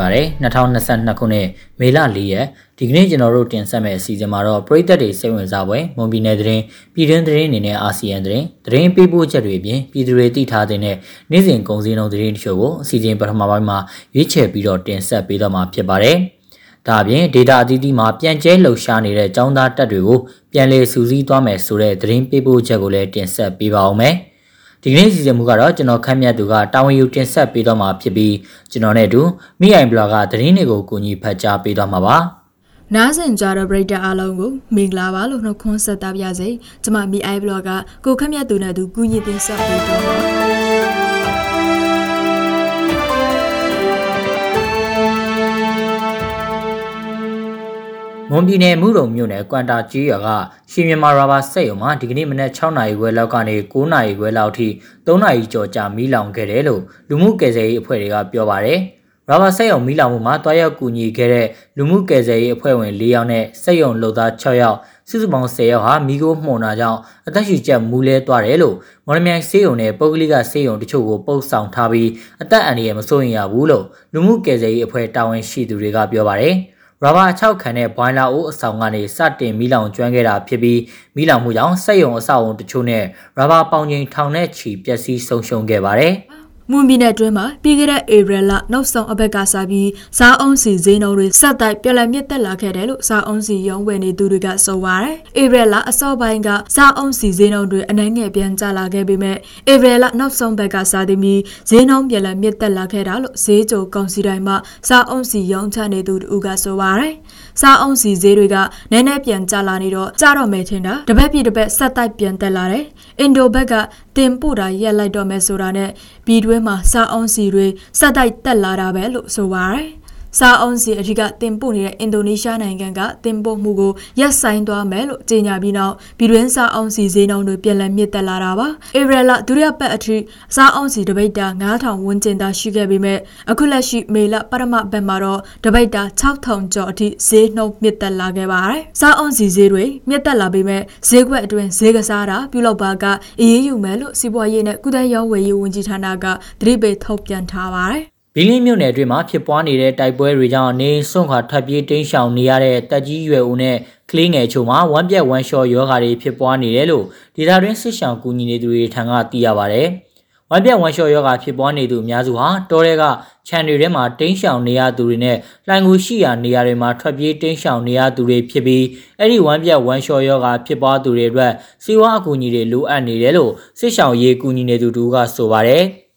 ပါတယ်2022ခုနှစ်မေလ4ရက်ဒီကနေ့ကျွန်တော်တို့တင်ဆက်မယ့်အစီအစဉ်မှာတော့ပြည်သက်တွေစိတ်ဝင်စားပွဲမွန်ပြည်နယ်သတင်းပြည်တွင်းသတင်းအနေနဲ့အာဆီယံသတင်းသတင်းပေးပို့ချက်တွေအပြင်ပြည်သူတွေသိထားတဲ့နေ့စဉ်ကုန်စည်နှုန်းသတင်းတချို့ကိုအစီအစဉ်ပထမပိုင်းမှာရွေးချယ်ပြီးတော့တင်ဆက်ပေးတော့မှာဖြစ်ပါတယ်ဒါအပြင် data အသီးသီးမှာပြန်ကျဲလှုပ်ရှားနေတဲ့ចောင်းသားတက်တွေကိုပြန်လည်စူးစီးသွားမယ်ဆိုတဲ့သတင်းပေးပို့ချက်ကိုလည်းတင်ဆက်ပေးပါအောင်မယ်။ ဒီကနေ့စီစဉ်မှုကတော့ကျွန်တော်ခန့်မြတ်သူကတာဝန်ယူတင်ဆက်ပေးတော့မှာဖြစ်ပြီးကျွန်တော်နဲ့အတူမိအိုင်ဘလော့ကသတင်းတွေကိုကူညီဖတ်ကြားပေးတော့မှာပါနားဆင်ကြတဲ့ပရိသတ်အားလုံးကိုမင်္ဂလာပါလို့နှုတ်ခွန်းဆက်တာပြစေကျွန်မမိအိုင်ဘလော့ကကိုခန့်မြတ်သူနဲ့သူကူညီတင်ဆက်ပေးတော့ပါ မွန်ပြည်နယ်မူရုံမြို့နယ်ကွမ်တာကြီးရွာကရှင်မြန်မာရာဘာစက်ရုံမှာဒီကနေ့မနက်6နာရီခွဲလောက်ကနေ9နာရီခွဲလောက်ထိ3နာရီကျော်ကြာမီးလောင်ခဲ့တယ်လို့လူမှုကယ်ဆယ်ရေးအဖွဲ့တွေကပြောပါတယ်။ရာဘာစက်ရုံမီးလောင်မှုမှာတွားရောက်ကူညီခဲ့တဲ့လူမှုကယ်ဆယ်ရေးအဖွဲ့ဝင်၄ယောက်နဲ့စက်ရုံလုပ်သား6ယောက်စုစုပေါင်း10ယောက်ဟာမိခိုးမှုန်တာကြောင့်အသက်ရှူချက်မူလဲသွားတယ်လို့မော်လမြိုင်စေးရုံနဲ့ပုဂ္ဂလိကစေးရုံတချို့ကိုပုတ်ဆောင်ထားပြီးအသက်အန္တရာယ်မစိုးရင်ရဘူးလို့လူမှုကယ်ဆယ်ရေးအဖွဲ့တာဝန်ရှိသူတွေကပြောပါတယ်။ ရာဘာ6ခန်းနဲ့ဘွိုင်လာအိုးအဆောင်ကနေစတင်မီးလောင်ကျွမ်းခဲ့တာဖြစ်ပြီးမီးလောင်မှုကြောင့်စက်ရုံအဆောက်အုံတချို့နဲ့ရာဘာပေါင်ချိန်ထောင်နဲ့ချီပျက်စီးဆုံးရှုံးခဲ့ပါတယ်။ မွန်ပြည်နယ်အတွင်းမှာပြီးခဲ့တဲ့ဧပြီလနောက်ဆုံးအပတ်ကစပြီးစားအုံးစီဈေးနှုန်းတွေဆက်တိုက်ပြလမြင့်တက်လာခဲ့တယ်လို့စားအုံးစီရုံးဝယ်နေသူတွေကဆိုပါတယ်။ဧပြီလအစောပိုင်းကစားအုံးစီဈေးနှုန်းတွေအနှဲငယ်ပြန်ကျလာခဲ့ပေမဲ့ဧပြီလနောက်ဆုံးပတ်ကစသည်ပြီးဈေးနှုန်းပြလမြင့်တက်လာခဲ့တာလို့ဈေးကြိုကောင်စီတိုင်းမှာစားအုံးစီရုံးချနေသူတို့ကဆိုပါတယ်။စားအုံးစီဈေးတွေကနည်းနည်းပြန်ကျလာနေတော့ကျတော့မယ်ထင်တာတပတ်ပြည့်တပတ်ဆက်တိုက်ပြန်တက်လာတယ်။အင်ဒိုဘက်က တင်ပို့တာရက်လိုက်တော့မယ်ဆိုတာနဲ့ပြည်တွင်းမှာစားအောင်စီတွေစက်တိုက်တက်လာတာပဲလို့ဆိုပါရယ် စားအောင်စီအထူးကတင်ပို့နေတဲ့အင်ဒိုနီးရှားနိုင်ငံကတင်ပို့မှုကိုရပ်ဆိုင်းသွားမယ်လို့ကြေညာပြီးနောက်ပြည်တွင်းစားအောင်စီဈေးနှုန်းတွေပြန်လည်မြင့်တက်လာတာပါ။ဧပြီလဒုတိယပတ်အထိစားအောင်စီတပိတ်တာ9000ဝန်းကျင်သာရှိခဲ့ပေမဲ့အခုလက်ရှိမေလပထမပတ်မှာတော့တပိတ်တာ6000ကျော်အထိဈေးနှုန်းမြင့်တက်လာခဲ့ပါတယ်။စားအောင်စီဈေးတွေမြင့်တက်လာပေမဲ့ဈေးကွက်အတွင်းဈေးကစားတာပြုလုပ်ပါကအရေးယူမယ်လို့စီးပွားရေးနဲ့ကုသရေးဝယ်ရေးဝန်ကြီးဌာနကသတိပေးထုတ်ပြန်ထားပါတယ်။ ဘီလင်းမြို့နယ်အတွင်းမှာဖြစ်ပွားနေတဲ့တိုက်ပွဲတွေကြောင့်နေစွန့်ခွာထွက်ပြေးတိမ်းရှောင်နေရတဲ့တက်ကြီးရွယ်ဦးနဲ့ကလေးငယ်ချို့မှာဝမ်းပြက်ဝမ်းလျှော်ယောဂါတွေဖြစ်ပွားနေတယ်လို့ဒေတာတွင်းစစ်ဆောင်ကူညီနေသူတွေထံကသိရပါဗျ။ဝမ်းပြက်ဝမ်းလျှော်ယောဂါဖြစ်ပွားနေသူအများစုဟာတောထဲကခြံတွေထဲမှာတိမ်းရှောင်နေရသူတွေနဲ့လှိုင်ကူရှိရာနေရာတွေမှာထွက်ပြေးတိမ်းရှောင်နေရသူတွေဖြစ်ပြီးအဲ့ဒီဝမ်းပြက်ဝမ်းလျှော်ယောဂါဖြစ်ပွားသူတွေအတွက်စီဝါအကူအညီတွေလိုအပ်နေတယ်လို့စစ်ဆောင်ရေးကူညီနေသူတို့ကဆိုပါတယ်။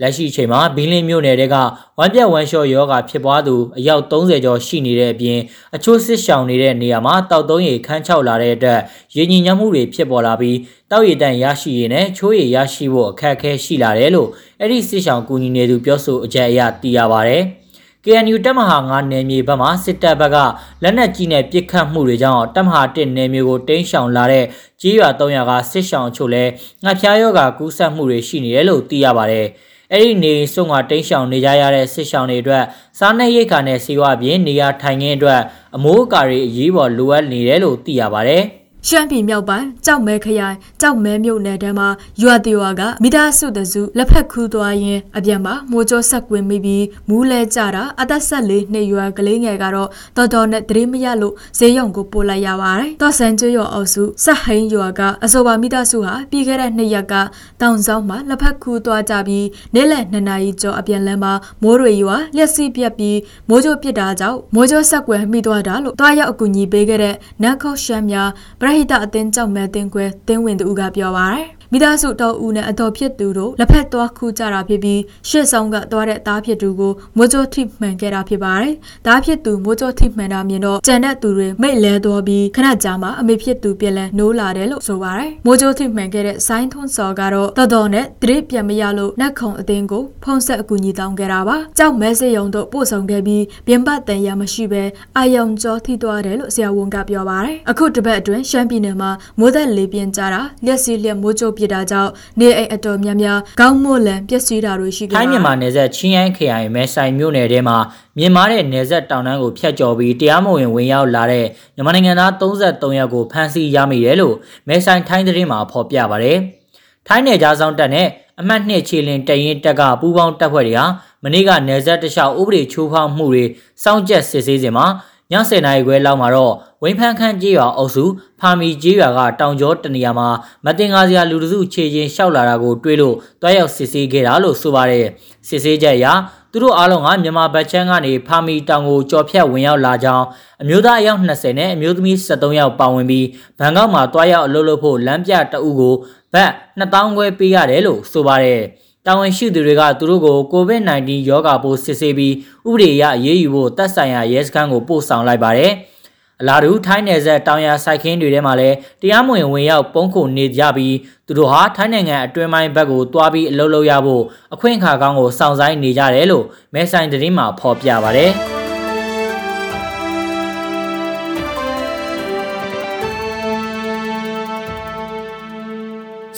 လက်ရှိအချိန်မှာဘီလင်းမြို့နယ်တဲကဝမ်းပြက်ဝမ်းလျှော့ယောဂါဖြစ်ပွားသူအယောက်30ကျော်ရှိနေတဲ့အပြင်အချို့စစ်ရှောင်နေတဲ့နေရာမှာတောက်သုံးရည်ခန်းချောက်လာတဲ့အတွက်ရေညီညွတ်မှုတွေဖြစ်ပေါ်လာပြီးတောက်ရည်တန်ရရှိရည်နဲ့ချိုးရည်ရရှိဖို့အခက်အခဲရှိလာတယ်လို့အဲ့ဒီစစ်ရှောင်ကူညီနေသူပြောဆိုအကြံအရသိရပါဗျ။ KNU တပ်မဟာ9နယ်မြေဘက်မှာစစ်တပ်ဘက်ကလက်နက်ကြီးနဲ့ပစ်ခတ်မှုတွေကြောင့်တပ်မဟာ1နယ်မြေကိုတင်းရှောင်လာတဲ့ကြေးရွာ300ကစစ်ရှောင်အချို့လဲငှက်ဖျားယောဂါကူးစက်မှုတွေရှိနေတယ်လို့သိရပါတယ်။ အဲ့ဒီနေစုံကတိန့်ရှောင်နေကြရတဲ့စစ်ရှောင်တွေအတွက်စားနပ်ရိက္ခာနဲ့စီဝါပြင်နေရာထိုင်ခင်းအတွက်အမိုးအကာတွေအရေးပေါ်လိုအပ်နေတယ်လို့သိရပါဗျ။ ရှမ်းပြည်မြောက်ပိုင်းကြောက်မဲခရိုင်ကြောက်မဲမြို့နယ်ထဲမှာရွာတရွာကမိသားစုတစုလက်ဖက်ခူးသွားရင်အပြန်မှာမိုးကြောဆက်ကွင်းမိပြီးမူးလဲကြတာအသက်ဆက်လေးနှစ်ရွာကလေးငယ်ကတော့တော်တော်နဲ့တရေမရလို့ဈေးရုံကိုပို့လိုက်ရပါတယ်။တော်ဆန်ကျွော်အောင်စုဆက်ဟိန်ရွာကအဆိုပါမိသားစုဟာပြီးခဲ့တဲ့နှစ်ရက်ကတောင်ဆောင်မှာလက်ဖက်ခူးသွားကြပြီးနေ့လယ်2နာရီကျော်အပြန်လမ်းမှာမိုးတွေရွာလျှက်စီးပြက်ပြီးမိုးကြိုးပစ်တာကြောင့်မိုးကြိုးဆက်ကွယ်မိသွားတာလို့တွားရောက်အကူအညီပေးခဲ့တဲ့နတ်ခော့ရှမ်းများပရဟိတအသင်းကြောင့်မဲ့တင်ကွဲတင်းဝင်သူကပြောပါရယ် မိသားစုတော်ဦးနဲ့အတော်ဖြစ်သူတို့လက်ဖက်သွားခူးကြတာဖြစ်ပြီးရှစ်ဆောင်ကသွားတဲ့သားဖြစ်သူကိုမိုးကြိုးထိမှန်ခဲ့တာဖြစ်ပါတယ်။သားဖြစ်သူမိုးကြိုးထိမှန်တာမြင်တော့ကြံတဲ့သူတွေမိတ်လဲသွားပြီးခဏကြာမှအမေဖြစ်သူပြန်လဲနိုးလာတယ်လို့ဆိုပါတယ်။မိုးကြိုးထိမှန်ခဲ့တဲ့ဆိုင်းထွန်းစော်ကတော့တော်တော်နဲ့တရစ်ပြန်မရလို့နတ်ခုံအတင်းကိုဖုံးဆက်အကူညီတောင်းခဲ့တာပါ။ကြောက်မဲစေယုံတို့ပို့ဆောင်ခဲ့ပြီးပြင်ပတန်ရမရှိဘဲအာယုံကျော်ထိသွားတယ်လို့ဆရာဝန်ကပြောပါတယ်။အခုတပတ်အတွင်းရှမ်းပြည်နယ်မှာမိုးသက်လေပြင်းကြတာလျက်စီးလျက်မိုးကြိုးပြစ်တာကြောင့်နေအိမ်အတော်များများခေါင်းမို့လန်ပျက်စီးတာတွေရှိခဲ့ပါတယ်။ထိုင်းမြန်မာနယ်စပ်ချင်းရိုင်းခရိုင်မဲဆိုင်မြို့နယ်ထဲမှာမြင်မာတဲ့နယ်စပ်တောင်တန်းကိုဖျက်ကျော်ပြီးတရားမဝင်ဝင်ရောက်လာတဲ့မြန်မာနိုင်ငံသား33ယောက်ကိုဖမ်းဆီးရမိတယ်လို့မဲဆိုင်ထိုင်းသတင်းမှာဖော်ပြပါတယ်။ထိုင်းနယ်ကြားဆောင်တပ်နဲ့အမှတ်နှစ်ခြေလင်တရင်တက်ကပူးပေါင်းတပ်ဖွဲ့တွေဟာမနေ့ကနေဆက်တခြားဥပဒေချိုးဖောက်မှုတွေစောင့်ကြက်စစ်ဆေးစဉ်မှာည 10နာရီခွဲလောက်မှာတော့ဝင်းဖန်းခန့်ကြေးရွာအုပ်စုဖာမီကြေးရွာကတောင်ကျောတနေရာမှာမတင်ကားစရာလူတစုခြေချင်းရှောက်လာတာကိုတွေးလို့တွားရောက်စစ်ဆေးခဲ့တာလို့ဆိုပါတယ်စစ်ဆေးချက်အရသူတို့အားလုံးကမြန်မာဘက်ချမ်းကနေဖာမီတောင်ကိုကြော်ဖြတ်ဝင်ရောက်လာကြောင်းအမျိုးသားအယောက်20နဲ့အမျိုးသမီး73ယောက်ပါဝင်ပြီးဘန်ကောက်မှာတွားရောက်အလုပ်လုပ်ဖို့လမ်းပြတအုပ်ကိုဘတ်2000ခွဲပေးရတယ်လို့ဆိုပါတယ် တာဝန်ရှိသူတွေကသူတို့ကို COVID-19 ရောဂါပိုးစစ်ဆေးပြီးဥပဒေအရအရေးယူဖို့တပ်ဆိုင်ရာရဲစခန်းကိုပို့ဆောင်လိုက်ပါတယ်။အလားတူထိုင်းနယ်စပ်တောင်ယာစိုက်ခင်းတွေထဲမှာလည်းတရားမဝင်ဝင်ရောက်ပုံခုနေကြပြီးသူတို့ဟာထိုင်းနိုင်ငံအတွင်းပိုင်းဘက်ကိုတွားပြီးအလုပ်လုပ်ရဖို့အခွင့်အခါကောင်းကိုစောင့်ဆိုင်းနေကြတယ်လို့မဲဆိုင်သတင်းမှာဖော်ပြပါတယ်။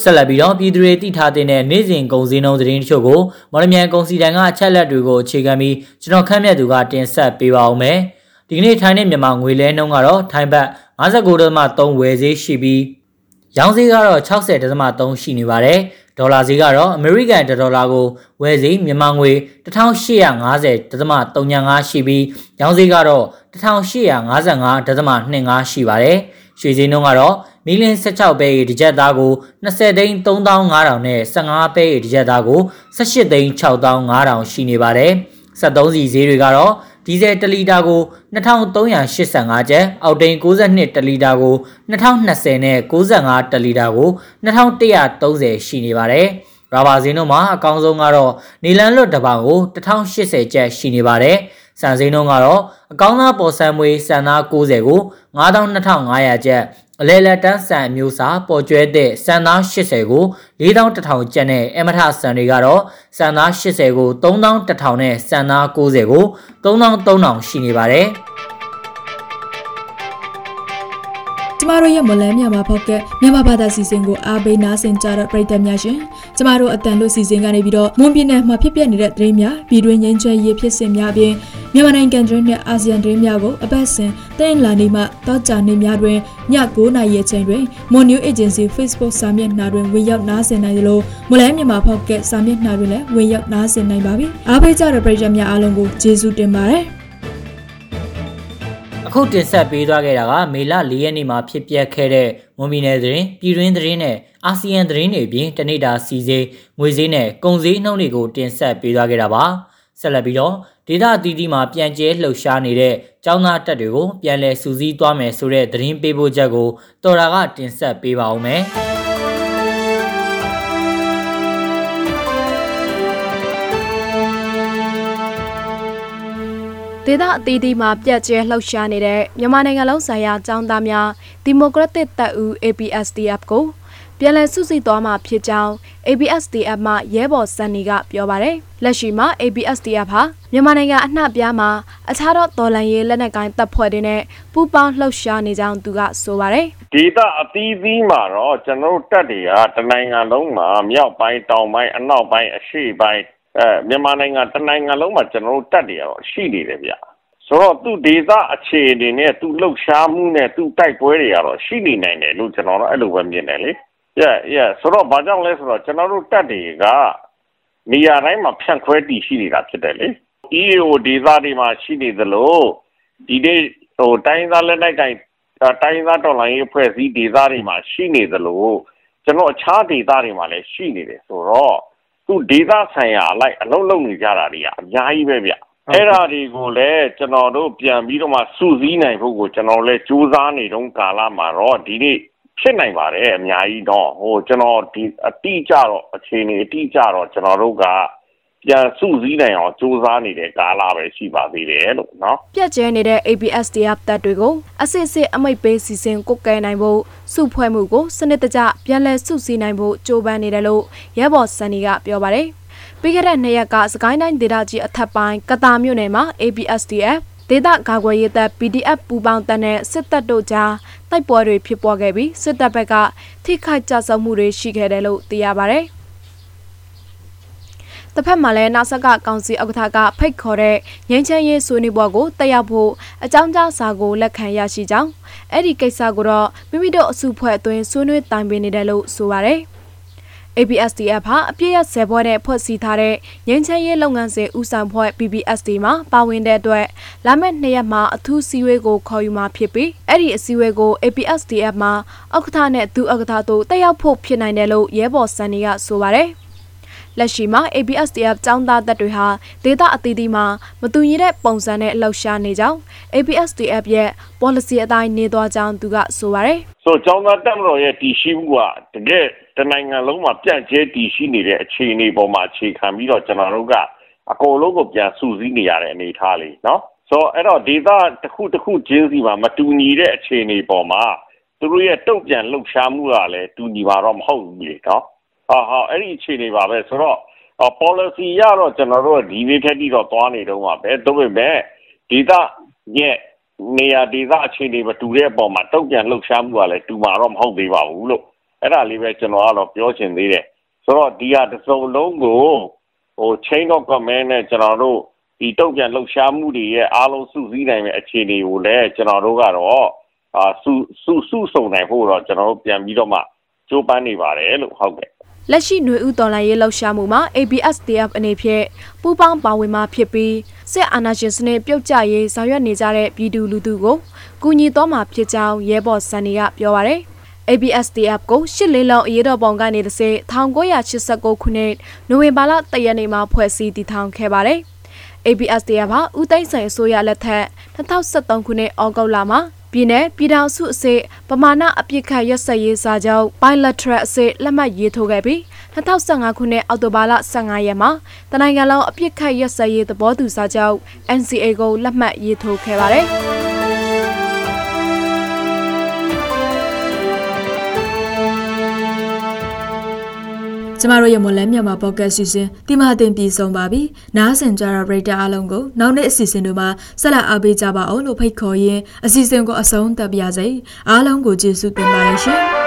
ဆက်လက်ပြီးတော့ပြည်သူတွေတည်ထားတဲ့နေ့စဉ်ကုန်စည်နှုန်းသတင်းတချို့ကိုမော်လမြိုင်ကုန်စည်တန်းကအချက်လက်တွေကိုအခြေခံပြီးကျွန်တော်ခန့်မြတ်သူကတင်ဆက်ပေးပါအောင်မယ်။ဒီကနေ့ထိုင်းနဲ့မြန်မာငွေလဲနှုန်းကတော့ထိုင်းဘတ်59.3ဝယ်ဈေးရှိပြီးရောင်းဈေးကတော့60.3ရှိနေပါတယ်။ဒေါ်လာဈေးကတော့အမေရိကန်ဒေါ်လာကိုဝယ်ဈေးမြန်မာငွေ1850.35ရှိပြီးရောင်းဈေးကတော့1855.25ရှိပါတယ်။ရွှေဈေးနှုန်းကတော့ မီလင်း16ပဲ၏တစ်ကြက်သားကို20သိန်း3500နဲ့15ပဲ၏တစ်ကြက်သားကို18သိန်း6500ရှိနေပါတယ်။73စီဈေးတွေကတော့ဒီဇယ်1လီတာကို2385ကျပ်အောက်တိန်62တလီတာကို2020နဲ့65တလီတာကို2130ရှိနေပါတယ်။ရာဘာဈေးနှုန်းမှာအကောင်းဆုံးကတော့နီလန်လွတ်တစ်ပေါင်ကို1080ကျပ်ရှိနေပါတယ်။စံဈေးနှုန်းကတော့အကောင်းသားပေါ်ဆန်းမွေးစံသား90ကို92,500ကျပ် အလဲလက်တန်းဆန်အမျိုးအစားပေါ်ကျွဲတဲ့စံသား80ကို4100ကျပ်နဲ့အမထဆန်တွေကတော့စံသား80ကို3100နဲ့စံသား90ကို3300ရှိနေပါတယ် ကျမတို့ရဲ့မလန်းမြန်မာဖောက်ကမြန်မာဘာသာစီစဉ်ကိုအားပေးနားဆင်ကြတဲ့ပရိသတ်များရှင်ကျမတို့အတန်လို့စီစဉ်ကနေပြီးတော့မွန်ပြည်နယ်မှာဖြစ်ပျက်နေတဲ့သတင်းများပြည်တွင်းငင်းချဲရေးဖြစ်စဉ်များအပြင်မြန်မာနိုင်ငံတွင်းနဲ့အာဆီယံတွင်းများကိုအပတ်စဉ်တင်လာနေမှတောကြနေများတွင်ည9:00နာရီအချိန်တွင် Mon New Agency Facebook စာမျက်နှာတွင်ဝင်ရောက်နားဆင်နိုင်သလိုမလန်းမြန်မာဖောက်ကစာမျက်နှာတွင်လည်းဝင်ရောက်နားဆင်နိုင်ပါပြီအားပေးကြတဲ့ပရိသတ်များအားလုံးကိုကျေးဇူးတင်ပါတယ် အခုတင်ဆက်ပေးသွားခဲ့တာကမေလ၄ရက်နေ့မှာဖြစ်ပျက်ခဲ့တဲ့မွန်ပြည်နယ်သတင်းပြည်တွင်းသတင်းနဲ့အာဆီယံသတင်းတွေအပြင်တနေ့တာစီစေးငွေဈေးနဲ့ကုန်ဈေးနှုန်းတွေကိုတင်ဆက်ပေးသွားခဲ့တာပါဆက်လက်ပြီးတော့ဒေသအသီးသီးမှာပြန်ကျဲလှုပ်ရှားနေတဲ့ကျောင်းသားတက်တွေကိုပြန်လည်စူးစီးသွားမယ်ဆိုတဲ့သတင်းပေးပို့ချက်ကိုတော်တာကတင်ဆက်ပေးပါဦးမယ် ဒေသအသီးသီးမှာပြက်ကျဲလှုပ်ရှားနေတဲ့မြန်မာနိုင်ငံလုံးဆိုင်ရာចောင်းသားများဒီမိုကရက်တစ်တပ်ဦး APSDF ကိုပြန်လည်စုစည်းသွားမှာဖြစ်ကြောင်း ABSDF မှရဲဘော်စန်နီကပြောပါတယ်။လက်ရှိမှာ ABSDF ဟာမြန်မာနိုင်ငံအနှံ့ပြားမှာအခြားသောတော်လှန်ရေးလက်နက်ကိုင်တပ်ဖွဲ့တွေနဲ့ပူးပေါင်းလှုပ်ရှားနေကြောင်းသူကဆိုပါတယ်။ဒေသအသီးသီးမှာတော့ကျွန်တော်တို့တပ်တွေကတနိုင်ငံလုံးမှာမြောက်ပိုင်းတောင်ပိုင်းအနောက်ပိုင်းအရှေ့ပိုင်း အဲမြန်မာနိုင်ငံတနိုင်ငံလုံးမှာကျွန်တော်တို့တပ်တွေကတော့ရှိနေတယ်ဗျ။ဆိုတော့သူဒေသအခြေအနေနဲ့သူလှုပ်ရှားမှုနဲ့သူတိုက်ပွဲတွေကတော့ရှိနေနိုင်တယ်လို့ကျွန်တော်တို့အဲ့လိုပဲမြင်တယ်လေ။ yeah yeah ဆိုတော့ဘာကြောင့်လဲဆိုတော့ကျွန်တော်တို့တက်တွေကနေရာတိုင်းမှာဖြန့်ခွဲတည်ရှိနေတာဖြစ်တယ်လေ EAO ဒေသတွေမှာရှိနေသလိုဒီနေ့ဟိုတိုင်းသားလက်နက်ကင်တိုင်းသားတော်လိုင်းရေးဖွဲ့စည်းဒေသတွေမှာရှိနေသလိုကျွန်တော်အခြားဒေသတွေမှာလည်းရှိနေတယ်ဆိုတော့ သူဒေသဆိုင်ရာအလိုက်အလုံးလုံးနေကြတာတွေကအများကြီးပဲဗျအဲ့ဓာတွေကိုလည်းကျွန်တော်တို့ပြန်ပြီးတော့မှစုစည်းနိုင်ဖို့ကိုကျွန်တော်လည်းစူးစမ်းနေတုန်းကာလမှာတော့ဒီနေ့ဖြစ်နိုင်ပါတယ်အများကြီးတော့ဟိုကျွန်တော်ဒီအတိအကျတော့အခြေအနေအတိအကျတော့ကျွန်တော်တို့က ပြန်စုစည်းနိုင်အောင်စူးစမ်းနေတဲ့ကာလပဲရှိပါသေးတယ်လို့နော်ပြက်ကျဲနေတဲ့ ABSDF တပ်တွေကိုအစစ်စစ်အမိတ်ပေးစီစဉ်ကုတ်ကဲနိုင်ဖို့စုဖွဲ့မှုကိုစနစ်တကျပြန်လည်စုစည်းနိုင်ဖို့ကြိုးပမ်းနေတယ်လို့ရဲဘော်စန်နီကပြောပါတယ်ပြီးခဲ့တဲ့နှစ်ရက်ကစကိုင်းတိုင်းဒေသကြီးအထက်ပိုင်းကတာမြို့နယ်မှာ ABSDF ဒေသကာကွယ်ရေးတပ် PDF ပူးပေါင်းတပ်နဲ့စစ်တပ်တို့ကြားတိုက်ပွဲတွေဖြစ်ပွားခဲ့ပြီးစစ်တပ်ဘက်ကထိခိုက်ကြဆုံးမှုတွေရှိခဲ့တယ်လို့သိရပါတယ်။ တစ်ဖက်မှာလည်းနာဆက်ကကောင်စီဥက္ကဋ္ဌကဖိတ်ခေါ်တဲ့ငင်းချမ်းရေးဆွေးနွေးပွဲကိုတက်ရောက်ဖို့အကြောင်းကြားစာကိုလက်ခံရရှိကြောင်းအဲ့ဒီကိစ္စကိုတော့မိမိတို့အစုဖွဲ့အတွင်းဆွေးနွေးတိုင်ပင်နေတယ်လို့ဆိုပါရယ် ABSDF ဟာအပြည့်ရဆယ်ဘွဲ့နဲ့ဖွဲ့စည်းထားတဲ့ငင်းချမ်းရေးလုပ်ငန်းစဉ်ဦးဆောင်ဖွဲ့ PPSD မှာပါဝင်တဲ့အတွက်လာမယ့်နှစ်ရက်မှာအထူးစည်းဝေးကိုခေါ်ယူမှာဖြစ်ပြီးအဲ့ဒီအစည်းအဝေးကို ABSDF မှာဥက္ကဋ္ဌနဲ့ဒုဥက္ကဋ္ဌတို့တက်ရောက်ဖို့ဖြစ်နိုင်တယ်လို့ရဲဘော်စံနေကဆိုပါတယ်။ လက်ရှိမှာ ABSDF ចောင်းသားတပ်တွေဟာဒေသအသီးသီးမှာမတူညီတဲ့ပုံစံနဲ့လှုပ်ရှားနေကြောင်း ABSDF ရဲ့ policy အတိုင်းနေသွားကြောင်းသူကဆိုပါတယ်။ဆိုကျောင်းသားတပ်မတော်ရဲ့တည်ရှိမှုကတကယ်တနိုင်ငံလုံးမှာပြန့်ကျဲတည်ရှိနေတဲ့အခြေအနေပေါ်မှာအခြေခံပြီးတော့ကျွန်တော်တို့ကအကုန်လုံးကိုပြန်စုစည်းနေရတဲ့အနေအထားလေးနော်။ဆိုတော့အဲ့တော့ဒေသတစ်ခုတစ်ခုချင်းစီမှာမတူညီတဲ့အခြေအနေပေါ်မှာသူတို့ရဲ့တုံ့ပြန်လှုပ်ရှားမှုကလည်းတူညီမှာတော့မဟုတ်ဘူးလေနော် ဟာဟာအဲ့ဒီအခြေအနေပါပဲဆိုတော့ policy ရတော့ကျွန်တော်တို့ဒီနေ့ထက်တိတော့သွားနေတော့ပါပဲဒါပေမဲ့ဒေသရဲ့နေရာဒေသအခြေအနေမတူတဲ့အပေါ်မှာတုံ့ပြန်လှုပ်ရှားမှုကလည်းတူမှာတော့မဟုတ်သေးပါဘူးလို့အဲ့ဒါလေးပဲကျွန်တော်ကတော့ပြောချင်သေးတယ်ဆိုတော့ဒီဟာတစ်စုံလုံးကိုဟို chain of command နဲ့ကျွန်တော်တို့ဒီတုံ့ပြန်လှုပ်ရှားမှုတွေရဲ့အားလုံးစုစည်းနိုင်တဲ့အခြေအနေကိုလည်းကျွန်တော်တို့ကတော့အာစုစုစုစုံနိုင်ဖို့တော့ကျွန်တော်တို့ပြန်ပြီးတော့မှကြိုးပမ်းနေပါတယ်လို့ဟုတ်ကဲ့ လက်ရှိຫນွေဥတော်လိုင်းရေးလှုပ်ရှားမှုမှာ ABSDF အနေဖြင့်ပူးပေါင်းပါဝင်မှာဖြစ်ပြီးစစ်အာဏာရှင်စနစ်ပြုတ်ကျရေးဆောင်ရွက်နေကြတဲ့ပြည်သူလူထုကိုကူညီတော်မှာဖြစ်ကြောင်းရဲဘော်စံနေကပြောပါရယ် ABSDF ကိုရှစ်လေးလုံးအရေးတော်ပုံကနေတစ်စ1989ခုနှစ်နိုဝင်ဘာလတရက်နေ့မှာဖွဲ့စည်းတည်ထောင်ခဲ့ပါတယ်။ ABSDF ဟာဦးသိန်းစိန်အစိုးရလက်ထက်2023ခုနှစ်ဩဂုတ်လမှာ ပြည်내ပြည်ထောင်စုအစစ်ပမာဏအပြစ်ခတ်ရက်စက်ရေးစာချုပ် bilateral အစစ်လက်မှတ်ရေးထိုးခဲ့ပြီး2015ခုနှစ်အောက်တိုဘာလ15ရက်မှာတနိုင်ငံလုံးအပြစ်ခတ်ရက်စက်ရေးသဘောတူစာချုပ် NCA ကိုလက်မှတ်ရေးထိုးခဲ့ပါတယ်။ ကျမတို့ရဲ့မွန်လဲမြန်မာပေါ့ကတ်စီစဉ်ဒီမှာတင်ပြီးဆုံးပါပြီ။နားဆင်ကြတဲ့ပရိသတ်အားလုံးကိုနောက်နေ့အစီအစဉ်တွေမှာဆက်လက်အားပေးကြပါအောင်လို့ဖိတ်ခေါ်ရင်းအစီအစဉ်ကိုအဆုံးသတ်ပါရစေ။အားလုံးကိုကျေးဇူးတင်ပါတယ်ရှင်။